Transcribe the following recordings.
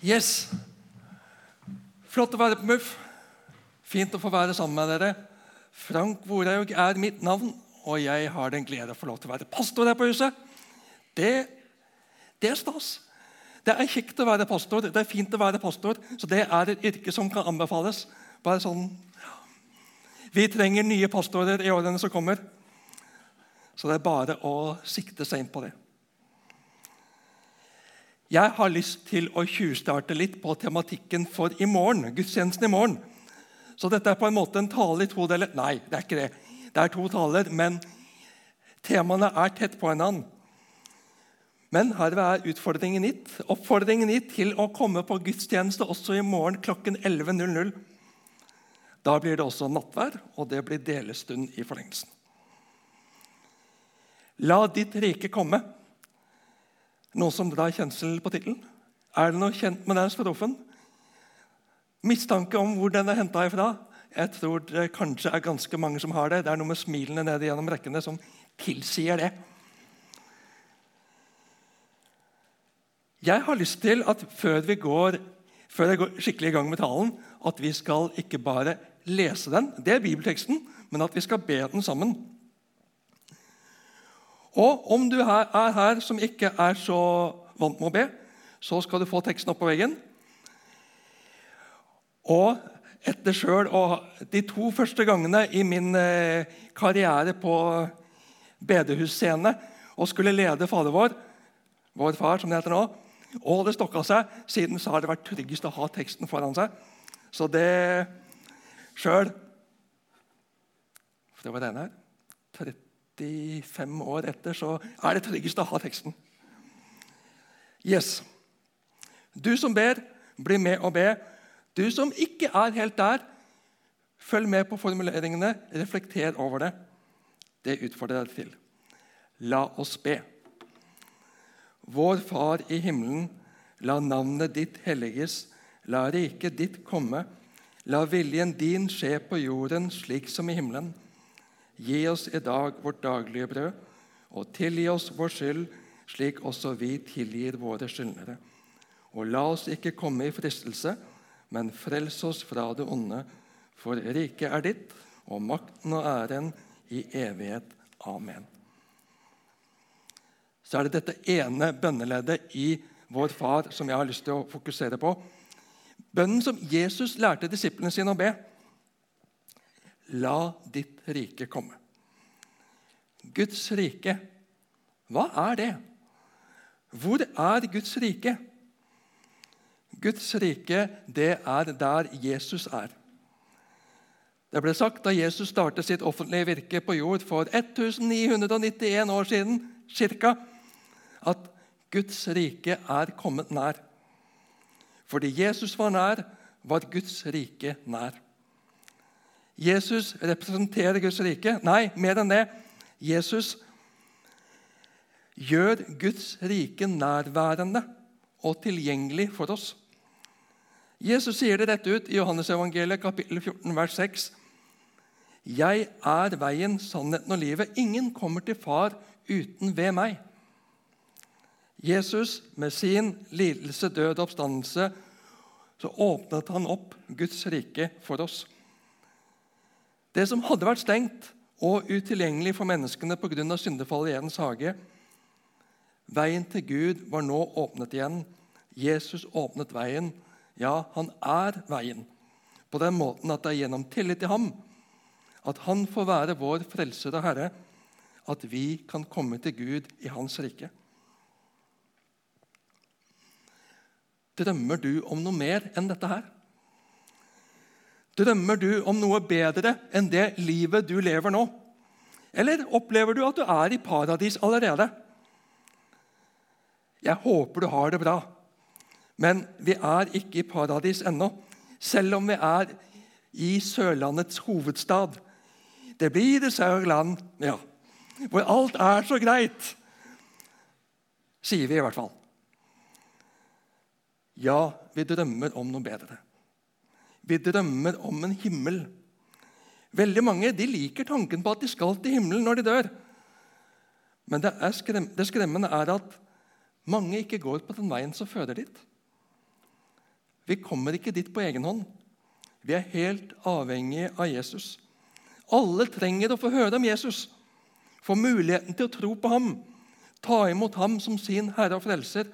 Yes. Flott å være på MUF. Fint å få være sammen med dere. Frank Vorhaug er mitt navn, og jeg har den glede å få lov til å være pastor her på huset. Det, det er stas. Det er kjekt å være pastor, det er fint å være pastor, så det er et yrke som kan anbefales. Bare sånn. Vi trenger nye pastorer i årene som kommer, så det er bare å sikte seg på det. Jeg har lyst til å tjuvstarte litt på tematikken for i morgen. gudstjenesten i morgen. Så dette er på en måte en tale i to deler. Nei, det er ikke det. Det er to taler, men temaene er tett på hverandre. Men her er utfordringen gitt. Oppfordringen gitt til å komme på gudstjeneste også i morgen klokken 11.00. Da blir det også nattvær, og det blir delestund i forlengelsen. La ditt rike komme. Noen som drar kjensel på tittelen? Er det noe kjent med den strofen? Mistanke om hvor den er henta ifra? Jeg tror det kanskje er ganske mange som har det. Det er noe med smilene ned gjennom rekkene som tilsier det. Jeg har lyst til at før vi går, før jeg går skikkelig i gang med talen, at vi skal ikke bare lese den, det er bibelteksten, men at vi skal be den sammen. Og om du er her som ikke er så vant med å be, så skal du få teksten opp på veggen. Og etter selv, og De to første gangene i min eh, karriere på bedehusscene og skulle lede Fader vår, vår far, som det heter nå, og det stokka seg. Siden så har det vært tryggest å ha teksten foran seg. Så det sjøl Det var den her. 35 år etter så er det tryggest å ha teksten. Yes. Du som ber, bli med og be. Du som ikke er helt der, følg med på formuleringene, reflekter over det. Det utfordrer deg til. La oss be. Vår Far i himmelen, la navnet ditt helliges, la riket ditt komme. La viljen din skje på jorden slik som i himmelen. Gi oss i dag vårt daglige brød, og tilgi oss vår skyld, slik også vi tilgir våre skyldnere. Og la oss ikke komme i fristelse, men frels oss fra det onde. For riket er ditt, og makten og æren i evighet. Amen. Så er det dette ene bønneleddet i Vår Far som jeg har lyst til å fokusere på. Bønnen som Jesus lærte disiplene sine å be. La ditt rike komme. Guds rike, hva er det? Hvor er Guds rike? Guds rike, det er der Jesus er. Det ble sagt da Jesus startet sitt offentlige virke på jord for 1991 år siden, cirka, at Guds rike er kommet nær. Fordi Jesus var nær, var Guds rike nær. Jesus representerer Guds rike. Nei, mer enn det. Jesus gjør Guds rike nærværende og tilgjengelig for oss. Jesus sier det rett ut i Johannesevangeliet kapittel 14, vers 6. Jeg er veien, sannheten og livet. Ingen kommer til Far uten ved meg. Jesus, med sin lidelse, død og oppstandelse, så åpnet han opp Guds rike for oss. Det som hadde vært stengt og utilgjengelig for menneskene pga. syndefallet i Edens hage, veien til Gud var nå åpnet igjen. Jesus åpnet veien ja, han er veien. På den måten at det er gjennom tillit til ham at han får være vår frelser og Herre, at vi kan komme til Gud i Hans rike. Drømmer du om noe mer enn dette her? Drømmer du om noe bedre enn det livet du lever nå? Eller opplever du at du er i paradis allerede? Jeg håper du har det bra. Men vi er ikke i paradis ennå, selv om vi er i Sørlandets hovedstad. Det blir det Sørland, ja. Hvor alt er så greit, sier vi i hvert fall. Ja, vi drømmer om noe bedre. Vi drømmer om en himmel. Veldig mange de liker tanken på at de skal til himmelen når de dør. Men det, skrem det skremmende er at mange ikke går på den veien som fører dit. Vi kommer ikke dit på egen hånd. Vi er helt avhengige av Jesus. Alle trenger å få høre om Jesus, få muligheten til å tro på ham, ta imot ham som sin herre og frelser.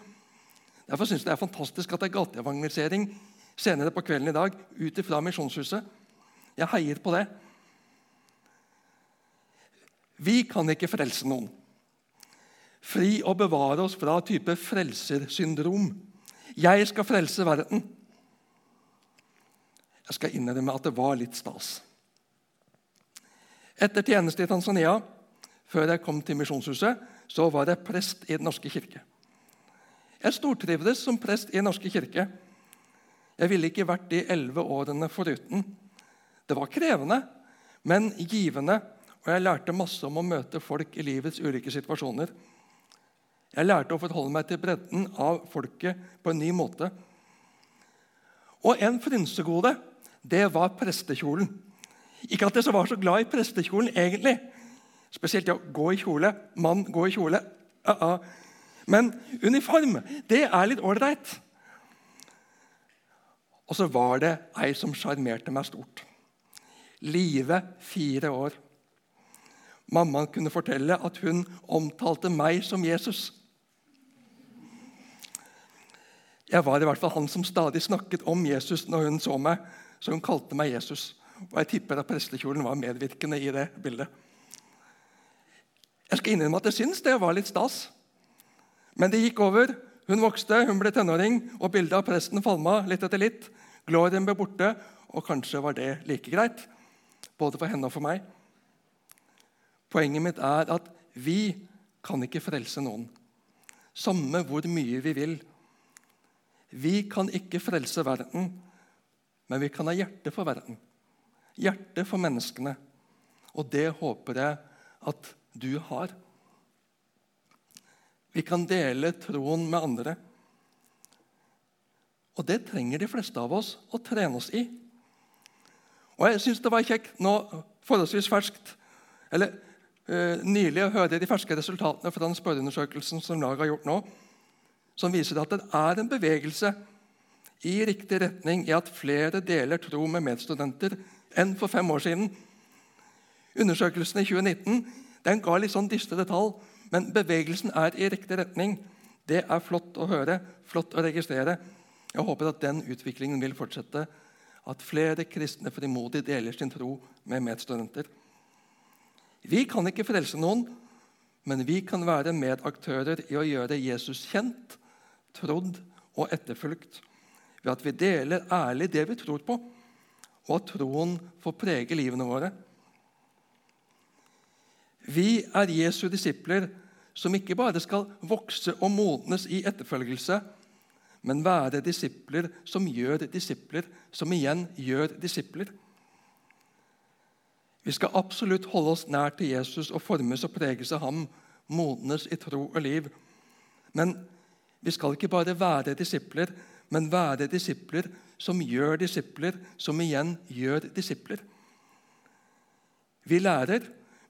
Derfor syns jeg det er fantastisk at det er gateevangelisering senere på kvelden i dag ut fra Misjonshuset. Jeg heier på det. Vi kan ikke frelse noen. Fri og bevare oss fra type frelsersyndrom. Jeg skal frelse verden. Jeg skal innrømme at det var litt stas. Etter tjeneste i Tanzania, før jeg kom til Misjonshuset, så var jeg prest i Den norske kirke. Jeg stortrivdes som prest i Den norske kirke. Jeg ville ikke vært de elleve årene foruten. Det var krevende, men givende, og jeg lærte masse om å møte folk i livets ulike situasjoner. Jeg lærte å forholde meg til bredden av folket på en ny måte. Og en frynsegode det var prestekjolen. Ikke at jeg var så glad i prestekjolen egentlig. Spesielt å gå i kjole. Mann gå i kjole. Uh -uh. Men uniform, det er litt ålreit. Og så var det ei som sjarmerte meg stort. Live, fire år. Mammaen kunne fortelle at hun omtalte meg som Jesus. Jeg var i hvert fall han som stadig snakket om Jesus når hun så meg. Så hun kalte meg Jesus. Og jeg tipper at prestekjolen var medvirkende i det bildet. Jeg skal innrømme at jeg syns det var litt stas. Men det gikk over. Hun vokste, hun ble tenåring, og bildet av presten falma litt etter litt. Glorien ble borte, og kanskje var det like greit, både for henne og for meg. Poenget mitt er at vi kan ikke frelse noen, samme hvor mye vi vil. Vi kan ikke frelse verden, men vi kan ha hjerte for verden. Hjerte for menneskene. Og det håper jeg at du har. Vi kan dele troen med andre. Og det trenger de fleste av oss å trene oss i. Og jeg syns det var kjekt nå, forholdsvis ferskt, eller eh, nylig å høre de ferske resultatene fra den spørreundersøkelsen som laget har gjort nå, som viser at det er en bevegelse i riktig retning i at flere deler tro med medstudenter enn for fem år siden. Undersøkelsen i 2019 den ga litt sånn dystre tall, men bevegelsen er i riktig retning. Det er flott å høre, flott å registrere. Jeg håper at den utviklingen vil fortsette. At flere kristne frimodig deler sin tro med medstudenter. Vi kan ikke frelse noen, men vi kan være medaktører i å gjøre Jesus kjent, trodd og etterfulgt ved at vi deler ærlig det vi tror på, og at troen får prege livene våre. Vi er Jesu disipler som ikke bare skal vokse og modnes i etterfølgelse, men være disipler som gjør disipler, som igjen gjør disipler. Vi skal absolutt holde oss nær til Jesus og formes og preges av ham, modnes i tro og liv. Men vi skal ikke bare være disipler, men være disipler som gjør disipler, som igjen gjør disipler. Vi lærer,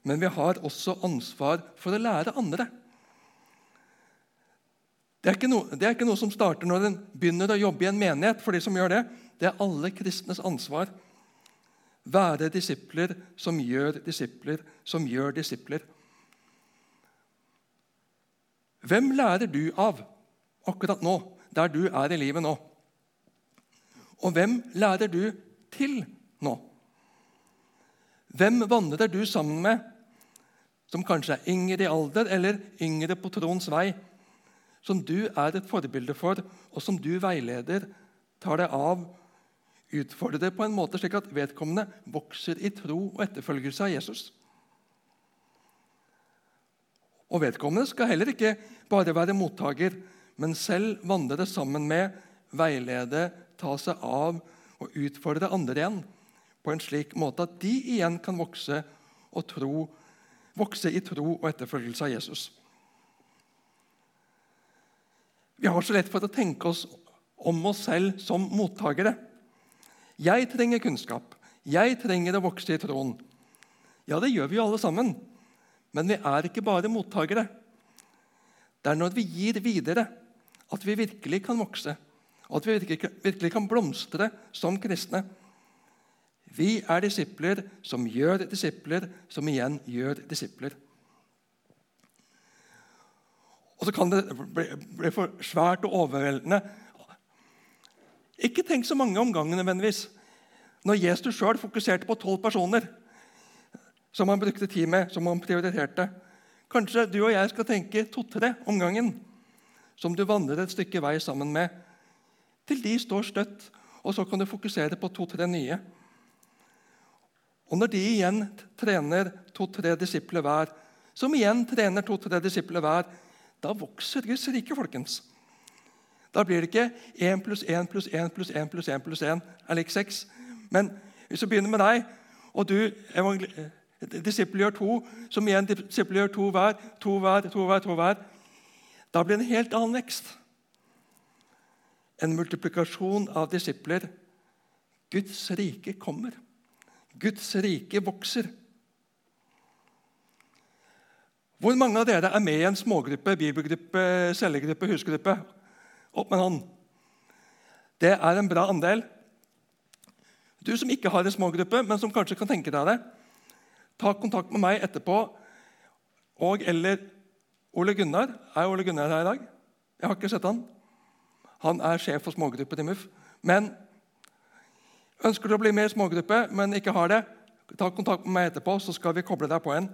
men vi har også ansvar for å lære andre. Det er, noe, det er, ikke noe, som starter når en begynner å jobbe i en menighet. for de som gjør Det Det er alle kristnes ansvar. Være disipler som gjør disipler, som gjør disipler. Hvem lærer du av akkurat nå? der du er i livet nå. Og hvem lærer du til nå? Hvem vandrer du sammen med, som kanskje er yngre i alder eller yngre på troens vei, som du er et forbilde for, og som du veileder, tar deg av, utfordrer deg på en måte slik at vedkommende vokser i tro og etterfølgelse av Jesus? Og vedkommende skal heller ikke bare være mottaker, men selv vandre sammen med, veilede, ta seg av og utfordre andre igjen på en slik måte at de igjen kan vokse, og tro, vokse i tro og etterfølgelse av Jesus. Vi har så lett for å tenke oss om oss selv som mottakere. Jeg trenger kunnskap. Jeg trenger å vokse i troen. Ja, det gjør vi jo alle sammen. Men vi er ikke bare mottakere. Det er når vi gir videre, at vi virkelig kan vokse. Og at vi virkelig, kan blomstre som kristne. Vi er disipler som gjør disipler, som igjen gjør disipler. Og så kan det bli, bli for svært og overveldende. Ikke tenk så mange om gangen nødvendigvis. Når Jesus sjøl fokuserte på tolv personer som han brukte tid med, som han prioriterte. Kanskje du og jeg skal tenke to-tre om gangen, som du vandrer et stykke vei sammen med, til de står støtt, og så kan du fokusere på to-tre nye. Og når de igjen trener to-tre disipler hver, som igjen trener to-tre disipler hver, da vokser Guds rike, folkens. Da blir det ikke 1 pluss 1 pluss 1 pluss 1 pluss 1 pluss 1 er lik 6. Men hvis vi begynner med deg, og du disippel gjør to, som igjen disippel gjør to hver, to hver, to hver, to hver, da blir det en helt annen vekst. En multiplikasjon av disipler. Guds rike kommer. Guds rike vokser. Hvor mange av dere er med i en smågruppe, bibelgruppe, cellegruppe, husgruppe? Opp med hånd. Det er en bra andel. Du som ikke har en smågruppe, men som kanskje kan tenke deg det, ta kontakt med meg etterpå. Og eller Ole Gunnar. Er Ole Gunnar her i dag? Jeg har ikke sett han. Han er sjef for smågrupper i MUF. Men ønsker du å bli med i smågruppe, men ikke har det, ta kontakt med meg etterpå, så skal vi koble deg på en.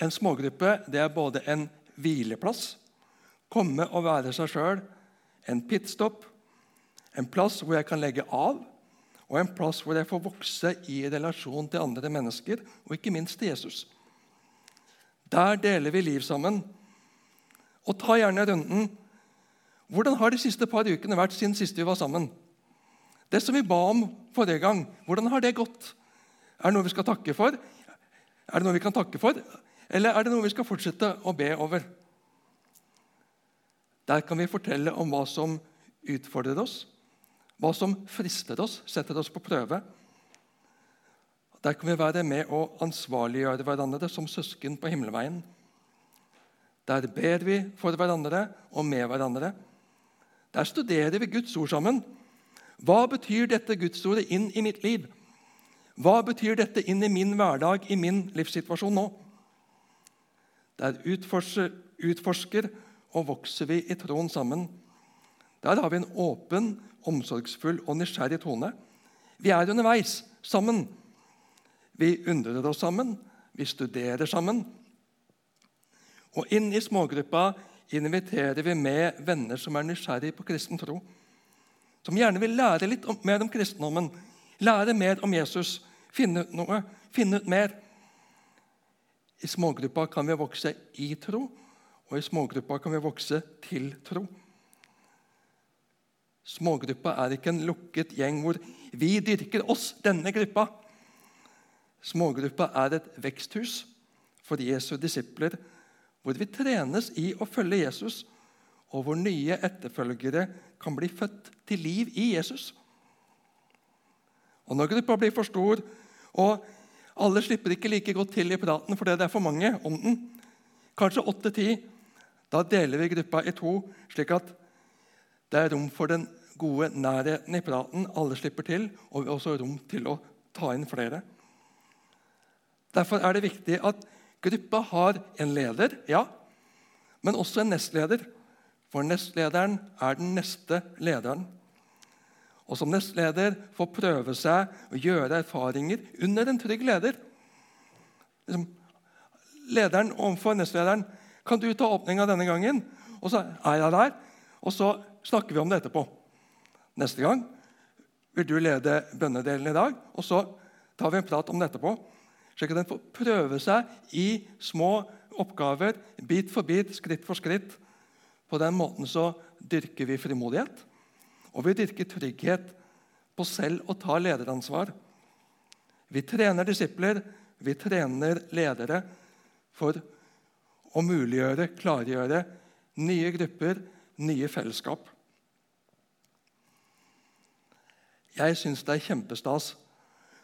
En smågruppe det er både en hvileplass, komme og være seg sjøl, en pitstop, en plass hvor jeg kan legge av, og en plass hvor jeg får vokse i relasjon til andre mennesker, og ikke minst til Jesus. Der deler vi liv sammen. Og ta gjerne runden. Hvordan har de siste par ukene vært siden sist vi var sammen? Det som vi ba om forrige gang, hvordan har det gått? Er det noe vi skal takke for? Er det noe vi kan takke for? Eller er det noe vi skal fortsette å be over? Der kan vi fortelle om hva som utfordrer oss, hva som frister oss, setter oss på prøve. Der kan vi være med å ansvarliggjøre hverandre som søsken på himmelveien. Der ber vi for hverandre og med hverandre. Der studerer vi Guds ord sammen. Hva betyr dette Gudsordet inn i mitt liv? Hva betyr dette inn i min hverdag, i min livssituasjon nå? Der utforsker, utforsker og vokser vi i troen sammen. Der har vi en åpen, omsorgsfull og nysgjerrig tone. Vi er underveis sammen. Vi undrer oss sammen, vi studerer sammen. Og inn i smågruppa inviterer vi med venner som er nysgjerrig på kristen tro. Som gjerne vil lære litt mer om kristendommen, lære mer om Jesus, finne ut noe, finne ut mer. I smågruppa kan vi vokse i tro, og i smågruppa kan vi vokse til tro. Smågruppa er ikke en lukket gjeng hvor vi dyrker oss, denne gruppa. Smågruppa er et veksthus for Jesu disipler, hvor vi trenes i å følge Jesus, og hvor nye etterfølgere kan bli født til liv i Jesus. Og Når gruppa blir for stor, og alle slipper ikke like godt til i praten fordi det er for mange om den. Kanskje åtte-ti. Da deler vi gruppa i to, slik at det er rom for den gode nærheten i praten. Alle slipper til, og også rom til å ta inn flere. Derfor er det viktig at gruppa har en leder, ja, men også en nestleder. For nestlederen er den neste lederen og som nestleder få prøve seg og gjøre erfaringer under en trygg leder. Liksom, lederen overfor nestlederen kan du ta åpninga denne gangen. Og så er jeg der, og så snakker vi om det etterpå. Neste gang vil du lede bønnedelen i dag, og så tar vi en prat om det etterpå. Slik at den får prøve seg i små oppgaver, bit for bit, skritt for skritt. På den måten så dyrker vi frimodighet. Og vi dyrker trygghet på selv å ta lederansvar. Vi trener disipler, vi trener ledere for å muliggjøre, klargjøre nye grupper, nye fellesskap. Jeg syns det er kjempestas.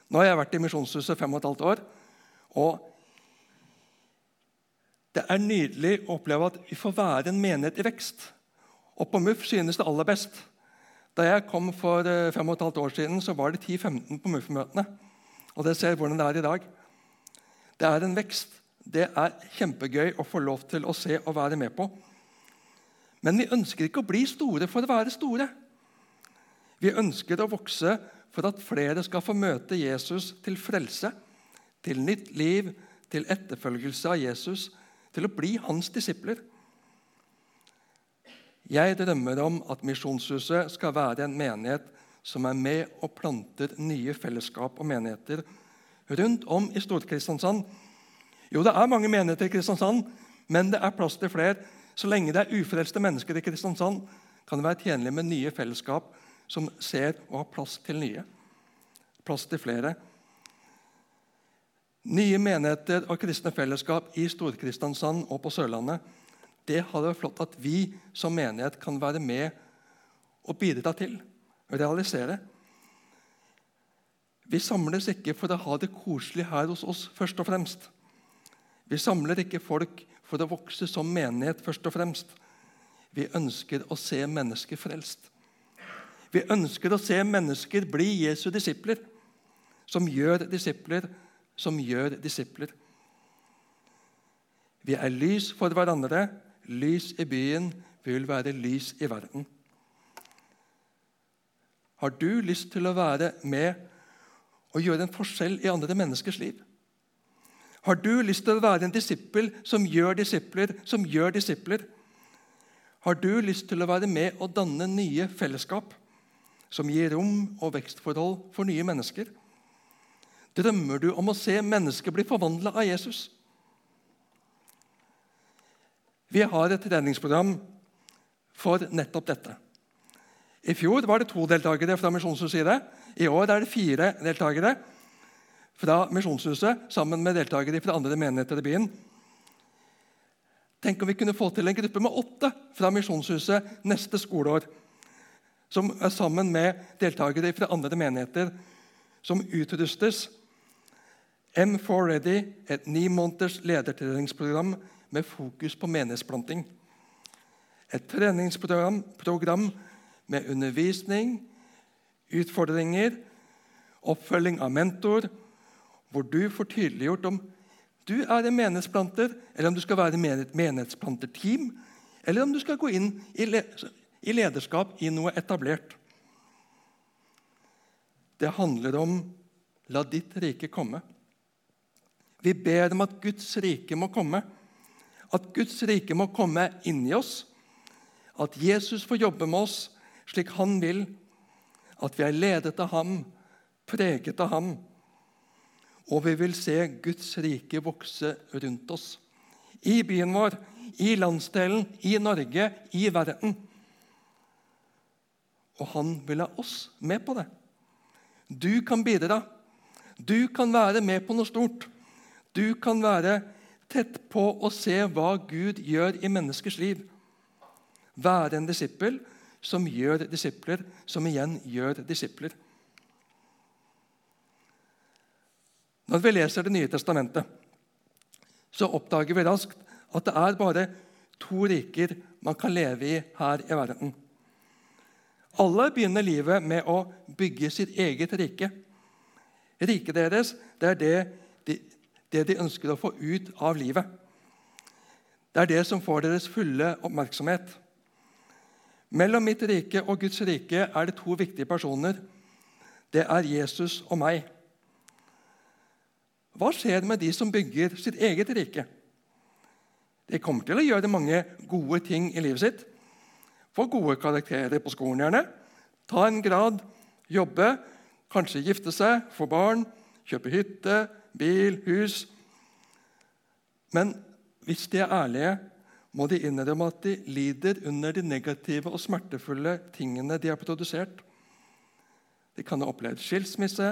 Nå har jeg vært i Misjonshuset fem og et halvt år. og Det er nydelig å oppleve at vi får være en menighet i vekst. Og på MUF synes det aller best. Da jeg kom for eh, fem og et halvt år siden, så var det 10-15 på MUF-møtene. Og dere ser hvordan det er i dag. Det er en vekst. Det er kjempegøy å få lov til å se og være med på. Men vi ønsker ikke å bli store for å være store. Vi ønsker å vokse for at flere skal få møte Jesus til frelse, til nytt liv, til etterfølgelse av Jesus, til å bli hans disipler. Jeg drømmer om at Misjonshuset skal være en menighet som er med og planter nye fellesskap og menigheter rundt om i Stor-Kristiansand. Jo, det er mange menigheter i Kristiansand, men det er plass til flere. Så lenge det er ufrelste mennesker i Kristiansand, kan det være tjenlig med nye fellesskap som ser og har plass til nye. Plass til flere. Nye menigheter og kristne fellesskap i Stor-Kristiansand og på Sørlandet. Det hadde vært flott at vi som menighet kan være med og bidra til å realisere. Vi samles ikke for å ha det koselig her hos oss først og fremst. Vi samler ikke folk for å vokse som menighet først og fremst. Vi ønsker å se mennesker frelst. Vi ønsker å se mennesker bli Jesu disipler, som gjør disipler, som gjør disipler. Vi er lys for hverandre, lys i byen. Vi vil være lys i verden. Har du lyst til å være med og gjøre en forskjell i andre menneskers liv? Har du lyst til å være en disippel som gjør disipler, som gjør disipler? Har du lyst til å være med og danne nye fellesskap som gir rom og vekstforhold for nye mennesker? Drømmer du om å se mennesker bli forvandla av Jesus? Vi har et treningsprogram for nettopp dette. I fjor var det to deltakere fra Misjonshuset. I år er det fire deltakere fra Misjonshuset sammen med deltakere fra andre menigheter i byen. Tenk om vi kunne få til en gruppe med åtte fra Misjonshuset neste skoleår. Som er sammen med deltakere fra andre menigheter, som utrustes. M4 Ready, et ni måneders ledertreningsprogram med fokus på menighetsplanting. Et treningsprogram program med undervisning, utfordringer, oppfølging av mentor hvor du får tydeliggjort om du er en menighetsplanter, eller om du skal være et menighetsplanterteam, eller om du skal gå inn i lederskap i noe etablert. Det handler om la ditt rike komme. Vi ber om at Guds rike må komme. At Guds rike må komme inni oss. At Jesus får jobbe med oss slik han vil. At vi er ledet av ham, preget av ham og vi vil se Guds rike vokse rundt oss. I byen vår, i landsdelen, i Norge, i verden. Og han vil ha oss med på det. Du kan bidra. Du kan være med på noe stort. Du kan være tett på å se hva Gud gjør i menneskers liv. Være en disippel som gjør disipler, som igjen gjør disipler. Når vi leser Det nye testamentet, så oppdager vi raskt at det er bare to riker man kan leve i her i verden. Alle begynner livet med å bygge sitt eget rike. Riket deres det er det de, det de ønsker å få ut av livet. Det er det som får deres fulle oppmerksomhet. Mellom mitt rike og Guds rike er det to viktige personer. Det er Jesus og meg. Hva skjer med de som bygger sitt eget rike? De kommer til å gjøre mange gode ting i livet sitt. Få gode karakterer på skolen, gjerne. Ta en grad, jobbe, kanskje gifte seg, få barn, kjøpe hytte, bil, hus. Men hvis de er ærlige, må de innrømme at de lider under de negative og smertefulle tingene de har produsert. De kan ha opplevd skilsmisse,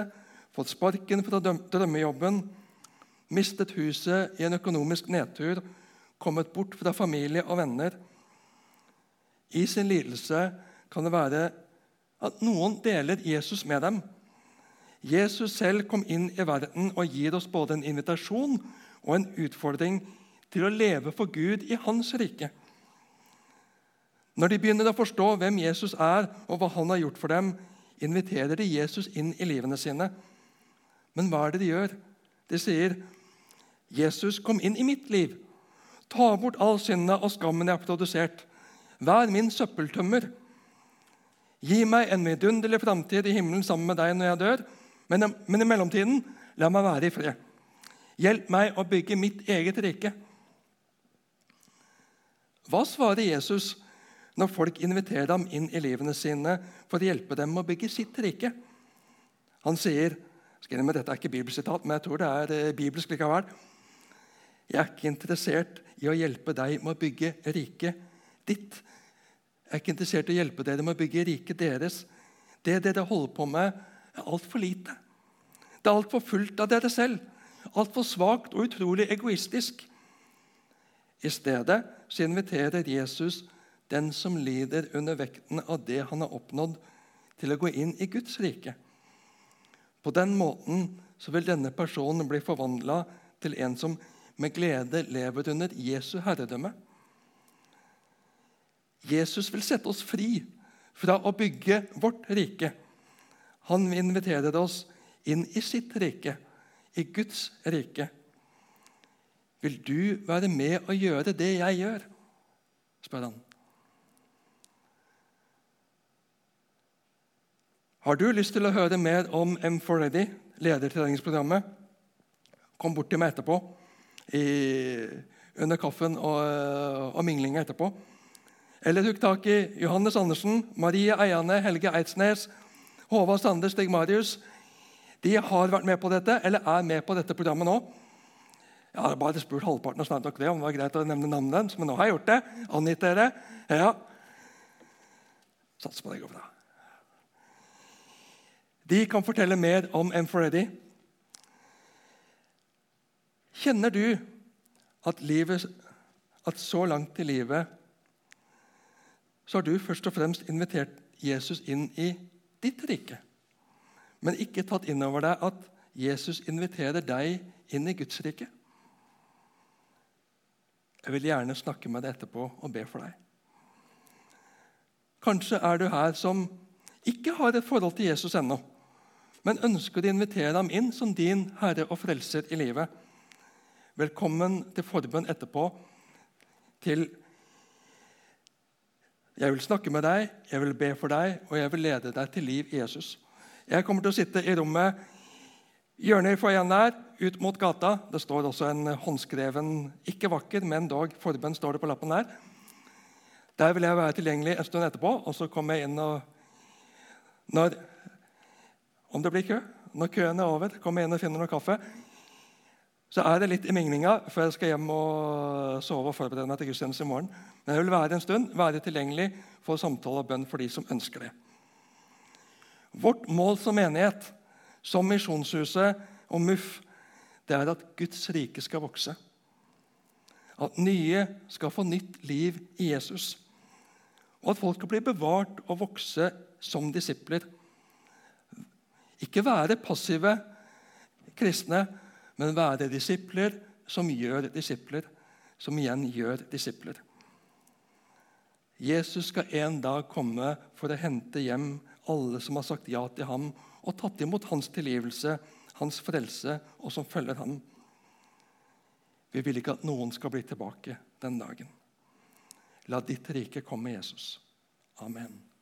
fått sparken fra drømmejobben, mistet huset i en økonomisk nedtur, kommet bort fra familie og venner. I sin lidelse kan det være at noen deler Jesus med dem. Jesus selv kom inn i verden og gir oss både en invitasjon og en utfordring til å leve for Gud i Hans rike. Når de begynner å forstå hvem Jesus er, og hva han har gjort for dem, inviterer de Jesus inn i livene sine. Men hva er det de gjør? De sier, 'Jesus, kom inn i mitt liv. Ta bort all synda og skammen jeg har produsert. Vær min søppeltømmer. Gi meg en vidunderlig framtid i himmelen sammen med deg når jeg dør, men, men i mellomtiden, la meg være i fred. Hjelp meg å bygge mitt eget rike. Hva svarer Jesus når folk inviterer ham inn i livene sine for å hjelpe dem å bygge sitt rike? Han sier med, Dette er ikke bibelsitat, men jeg tror det er eh, bibelsk likevel. Jeg er ikke interessert i å hjelpe deg med å bygge riket ditt. Jeg er ikke interessert i å hjelpe dere med å bygge riket deres. Det dere holder på med, er altfor lite. Det er altfor fullt av dere selv. Altfor svakt og utrolig egoistisk. I stedet så inviterer Jesus den som lider under vekten av det han har oppnådd, til å gå inn i Guds rike. På den måten så vil denne personen bli forvandla til en som med glede lever under Jesu herredømme. Jesus vil sette oss fri fra å bygge vårt rike. Han inviterer oss inn i sitt rike, i Guds rike. Vil du være med og gjøre det jeg gjør? spør han. Har du lyst til å høre mer om M4Ready, ledertreningsprogrammet? Kom bort til meg etterpå, i, under kaffen og, og minglinga etterpå. Eller hugg tak i Johannes Andersen, Marie Eiane, Helge Eidsnes, Håvard Sande, Stig Marius. De har vært med på dette, eller er med på dette programmet nå. Jeg har bare spurt halvparten og snart nok det om det var greit å nevne navnet deres, men nå har jeg gjort det. Angitt dere. Ja. Satser på det går bra. De kan fortelle mer om M4Ready. Kjenner du at, livet, at så langt i livet så har du først og fremst invitert Jesus inn i ditt rike, men ikke tatt inn over deg at Jesus inviterer deg inn i Guds rike? Jeg vil gjerne snakke med deg etterpå og be for deg. Kanskje er du her som ikke har et forhold til Jesus ennå, men ønsker å invitere ham inn som din herre og frelser i livet. Velkommen til forbønn etterpå. til Jeg vil snakke med deg, jeg vil be for deg, og jeg vil lede deg til liv Jesus. Jeg kommer til å sitte i rommet Hjørnet i foajeen der, ut mot gata. Det står også en håndskreven, ikke vakker, men dog forbønn står det på lappen der. Der vil jeg være tilgjengelig en stund etterpå, og så kommer jeg inn og når, Om det blir kø, når køen er over, kommer jeg inn og finner noe kaffe. Så er det litt i minglinga før jeg skal hjem og sove og forberede meg til gudstjeneste i morgen. Men jeg vil være en stund, være tilgjengelig for samtale og bønn for de som ønsker det. Vårt mål som menighet som Misjonshuset og MUF, det er at Guds rike skal vokse. At nye skal få nytt liv i Jesus. Og at folk skal bli bevart og vokse som disipler. Ikke være passive kristne, men være disipler som gjør disipler, som igjen gjør disipler. Jesus skal en dag komme for å hente hjem alle som har sagt ja til ham og tatt imot hans tilgivelse, hans frelse, og som følger ham. Vi vil ikke at noen skal bli tilbake den dagen. La ditt rike komme, Jesus. Amen.